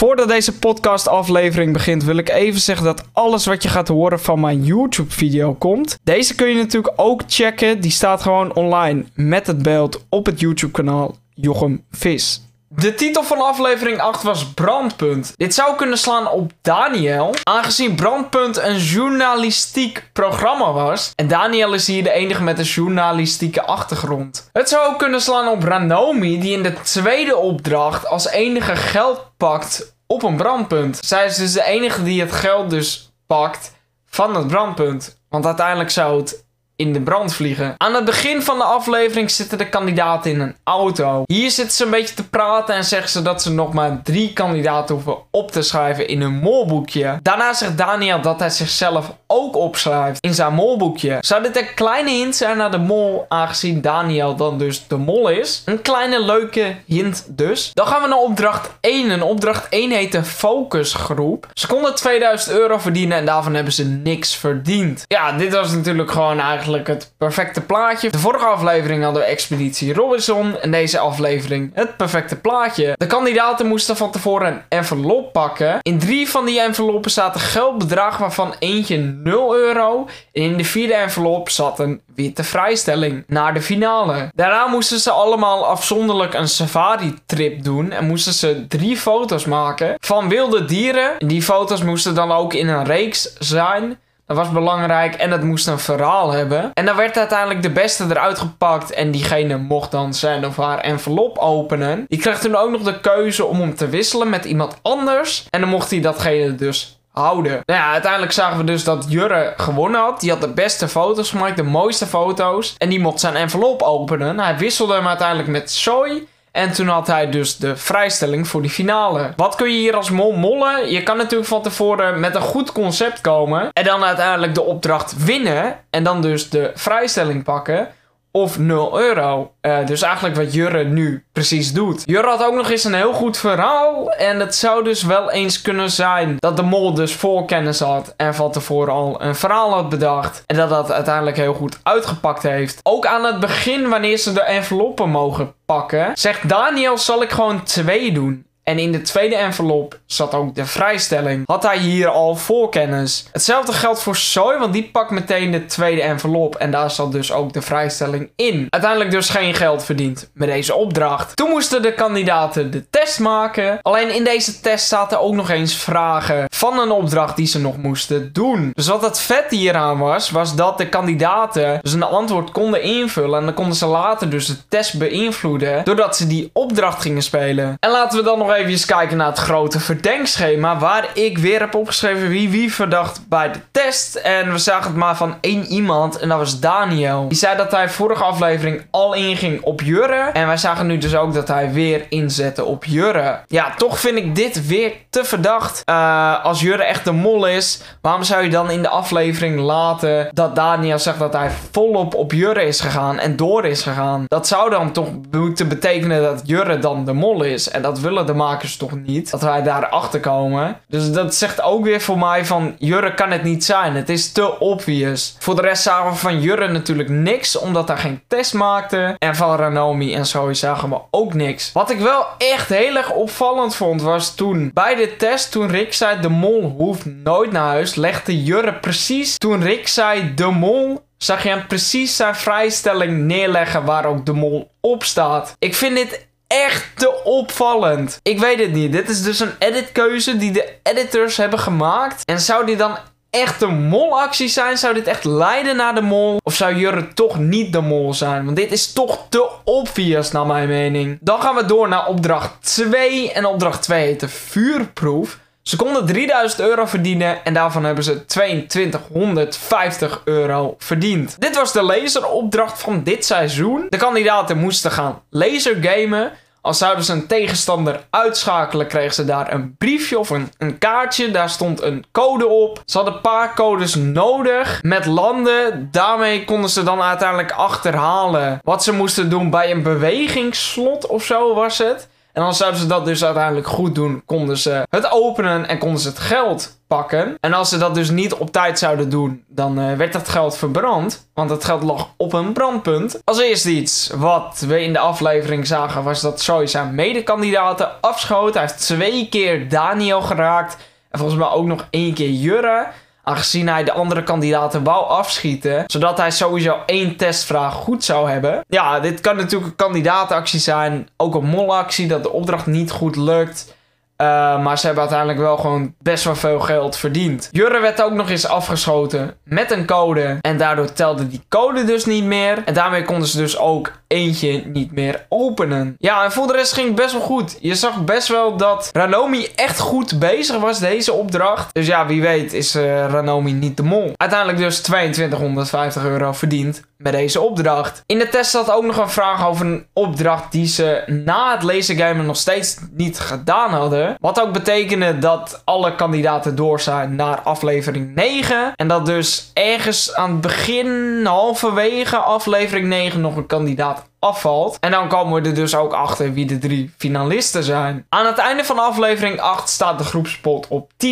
Voordat deze podcast aflevering begint wil ik even zeggen dat alles wat je gaat horen van mijn YouTube video komt. Deze kun je natuurlijk ook checken. Die staat gewoon online met het beeld op het YouTube kanaal Jochem Vis. De titel van aflevering 8 was Brandpunt. Dit zou kunnen slaan op Daniel, aangezien Brandpunt een journalistiek programma was. En Daniel is hier de enige met een journalistieke achtergrond. Het zou ook kunnen slaan op Ranomi, die in de tweede opdracht als enige geld pakt op een brandpunt. Zij is dus de enige die het geld dus pakt van het brandpunt. Want uiteindelijk zou het in de brand vliegen. Aan het begin van de aflevering zitten de kandidaten in een auto. Hier zitten ze een beetje te praten en zeggen ze dat ze nog maar drie kandidaten hoeven op te schrijven in hun molboekje. Daarna zegt Daniel dat hij zichzelf ook opschrijft in zijn molboekje. Zou dit een kleine hint zijn naar de mol, aangezien Daniel dan dus de mol is? Een kleine leuke hint dus. Dan gaan we naar opdracht 1. En opdracht 1 heet een focusgroep. Ze konden 2000 euro verdienen en daarvan hebben ze niks verdiend. Ja, dit was natuurlijk gewoon eigenlijk het perfecte plaatje. De vorige aflevering hadden we Expeditie Robinson. En deze aflevering het perfecte plaatje. De kandidaten moesten van tevoren een envelop pakken. In drie van die enveloppen zaten geldbedragen waarvan eentje 0 euro. En in de vierde envelop zat een witte vrijstelling naar de finale. Daarna moesten ze allemaal afzonderlijk een safari-trip doen. En moesten ze drie foto's maken van wilde dieren. Die foto's moesten dan ook in een reeks zijn. Dat was belangrijk en het moest een verhaal hebben. En dan werd uiteindelijk de beste eruit gepakt. En diegene mocht dan zijn of haar envelop openen. Die kreeg toen ook nog de keuze om hem te wisselen met iemand anders. En dan mocht hij datgene dus houden. Nou ja, uiteindelijk zagen we dus dat Jurre gewonnen had. Die had de beste foto's gemaakt, de mooiste foto's. En die mocht zijn envelop openen. Hij wisselde hem uiteindelijk met Soy. En toen had hij dus de vrijstelling voor die finale. Wat kun je hier als mol mollen? Je kan natuurlijk van tevoren met een goed concept komen. En dan uiteindelijk de opdracht winnen. En dan dus de vrijstelling pakken of 0 euro. Uh, dus eigenlijk wat Jurre nu precies doet. Jurre had ook nog eens een heel goed verhaal. En het zou dus wel eens kunnen zijn dat de mol dus voorkennis had. En van tevoren al een verhaal had bedacht. En dat dat uiteindelijk heel goed uitgepakt heeft. Ook aan het begin, wanneer ze de enveloppen mogen pakken, zegt Daniel: zal ik gewoon twee doen. En in de tweede envelop zat ook de vrijstelling. Had hij hier al voorkennis. Hetzelfde geldt voor Soy, want die pakt meteen de tweede envelop. En daar zat dus ook de vrijstelling in. Uiteindelijk dus geen geld verdiend met deze opdracht. Toen moesten de kandidaten de test maken. Alleen in deze test zaten ook nog eens vragen van een opdracht die ze nog moesten doen. Dus wat het vet hieraan was, was dat de kandidaten dus een antwoord konden invullen. En dan konden ze later dus de test beïnvloeden. Doordat ze die opdracht gingen spelen. En laten we dan nog even kijken naar het grote verdenkschema. Waar ik weer heb opgeschreven wie wie verdacht bij de test. En we zagen het maar van één iemand. En dat was Daniel. Die zei dat hij vorige aflevering al inging op Jurre. En wij zagen nu dus ook dat hij weer inzette op Jurre. Ja, toch vind ik dit weer te verdacht. Uh, als Jurre echt de mol is. Waarom zou je dan in de aflevering laten dat Daniel zegt dat hij volop op Jurre is gegaan. En door is gegaan. Dat zou dan toch moeten betekenen dat Jurre dan de mol is. En dat willen de toch niet. Dat wij daarachter komen. Dus dat zegt ook weer voor mij van Jurre kan het niet zijn. Het is te obvious. Voor de rest zagen we van Jurre natuurlijk niks. Omdat hij geen test maakte. En van Ranomi en zo zagen we ook niks. Wat ik wel echt heel erg opvallend vond was toen bij de test. Toen Rick zei de mol hoeft nooit naar huis. Legde Jurre precies toen Rick zei de mol zag je hem precies zijn vrijstelling neerleggen waar ook de mol op staat. Ik vind dit echt te opvallend. Ik weet het niet. Dit is dus een editkeuze die de editors hebben gemaakt. En zou die dan echt een molactie zijn? Zou dit echt leiden naar de mol? Of zou Jurre toch niet de mol zijn? Want dit is toch te obvious naar mijn mening. Dan gaan we door naar opdracht 2. En opdracht 2 heet de vuurproef. Ze konden 3000 euro verdienen en daarvan hebben ze 2250 euro verdiend. Dit was de laseropdracht van dit seizoen. De kandidaten moesten gaan lasergamen. Als zouden ze een tegenstander uitschakelen, kregen ze daar een briefje of een, een, kaartje. Daar stond een code op. Ze hadden een paar codes nodig met landen. Daarmee konden ze dan uiteindelijk achterhalen wat ze moesten doen bij een bewegingsslot of zo was het. En als zouden ze dat dus uiteindelijk goed doen, konden ze het openen en konden ze het geld pakken. En als ze dat dus niet op tijd zouden doen, dan uh, werd dat geld verbrand. Want het geld lag op een brandpunt. Als eerste iets wat we in de aflevering zagen, was dat Zoe zijn medekandidaten afschoot. Hij heeft twee keer Daniel geraakt. En volgens mij ook nog één keer Jurre. Aangezien hij de andere kandidaten wou afschieten. Zodat hij sowieso één testvraag goed zou hebben. Ja, dit kan natuurlijk een kandidaatactie zijn. Ook een molactie dat de opdracht niet goed lukt. Uh, maar ze hebben uiteindelijk wel gewoon best wel veel geld verdiend. Jurre werd ook nog eens afgeschoten met een code. En daardoor telde die code dus niet meer. En daarmee konden ze dus ook eentje niet meer openen. Ja, en voor de rest ging het best wel goed. Je zag best wel dat Ranomi echt goed bezig was deze opdracht. Dus ja, wie weet is uh, Ranomi niet de mol. Uiteindelijk dus 2250 euro verdiend met deze opdracht. In de test zat ook nog een vraag over een opdracht die ze na het lasergamen nog steeds niet gedaan hadden. Wat ook betekende dat alle kandidaten door zijn naar aflevering 9. En dat dus ergens aan het begin, halverwege aflevering 9 nog een kandidaat afvalt. En dan komen we er dus ook achter wie de drie finalisten zijn. Aan het einde van aflevering 8 staat de groepspot op 10.650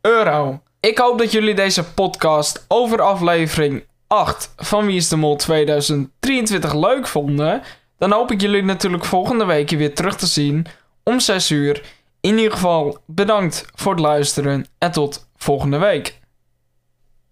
euro. Ik hoop dat jullie deze podcast over aflevering 8 van Wie is de Mol 2023 leuk vonden. Dan hoop ik jullie natuurlijk volgende week weer terug te zien om 6 uur. In ieder geval bedankt voor het luisteren en tot volgende week.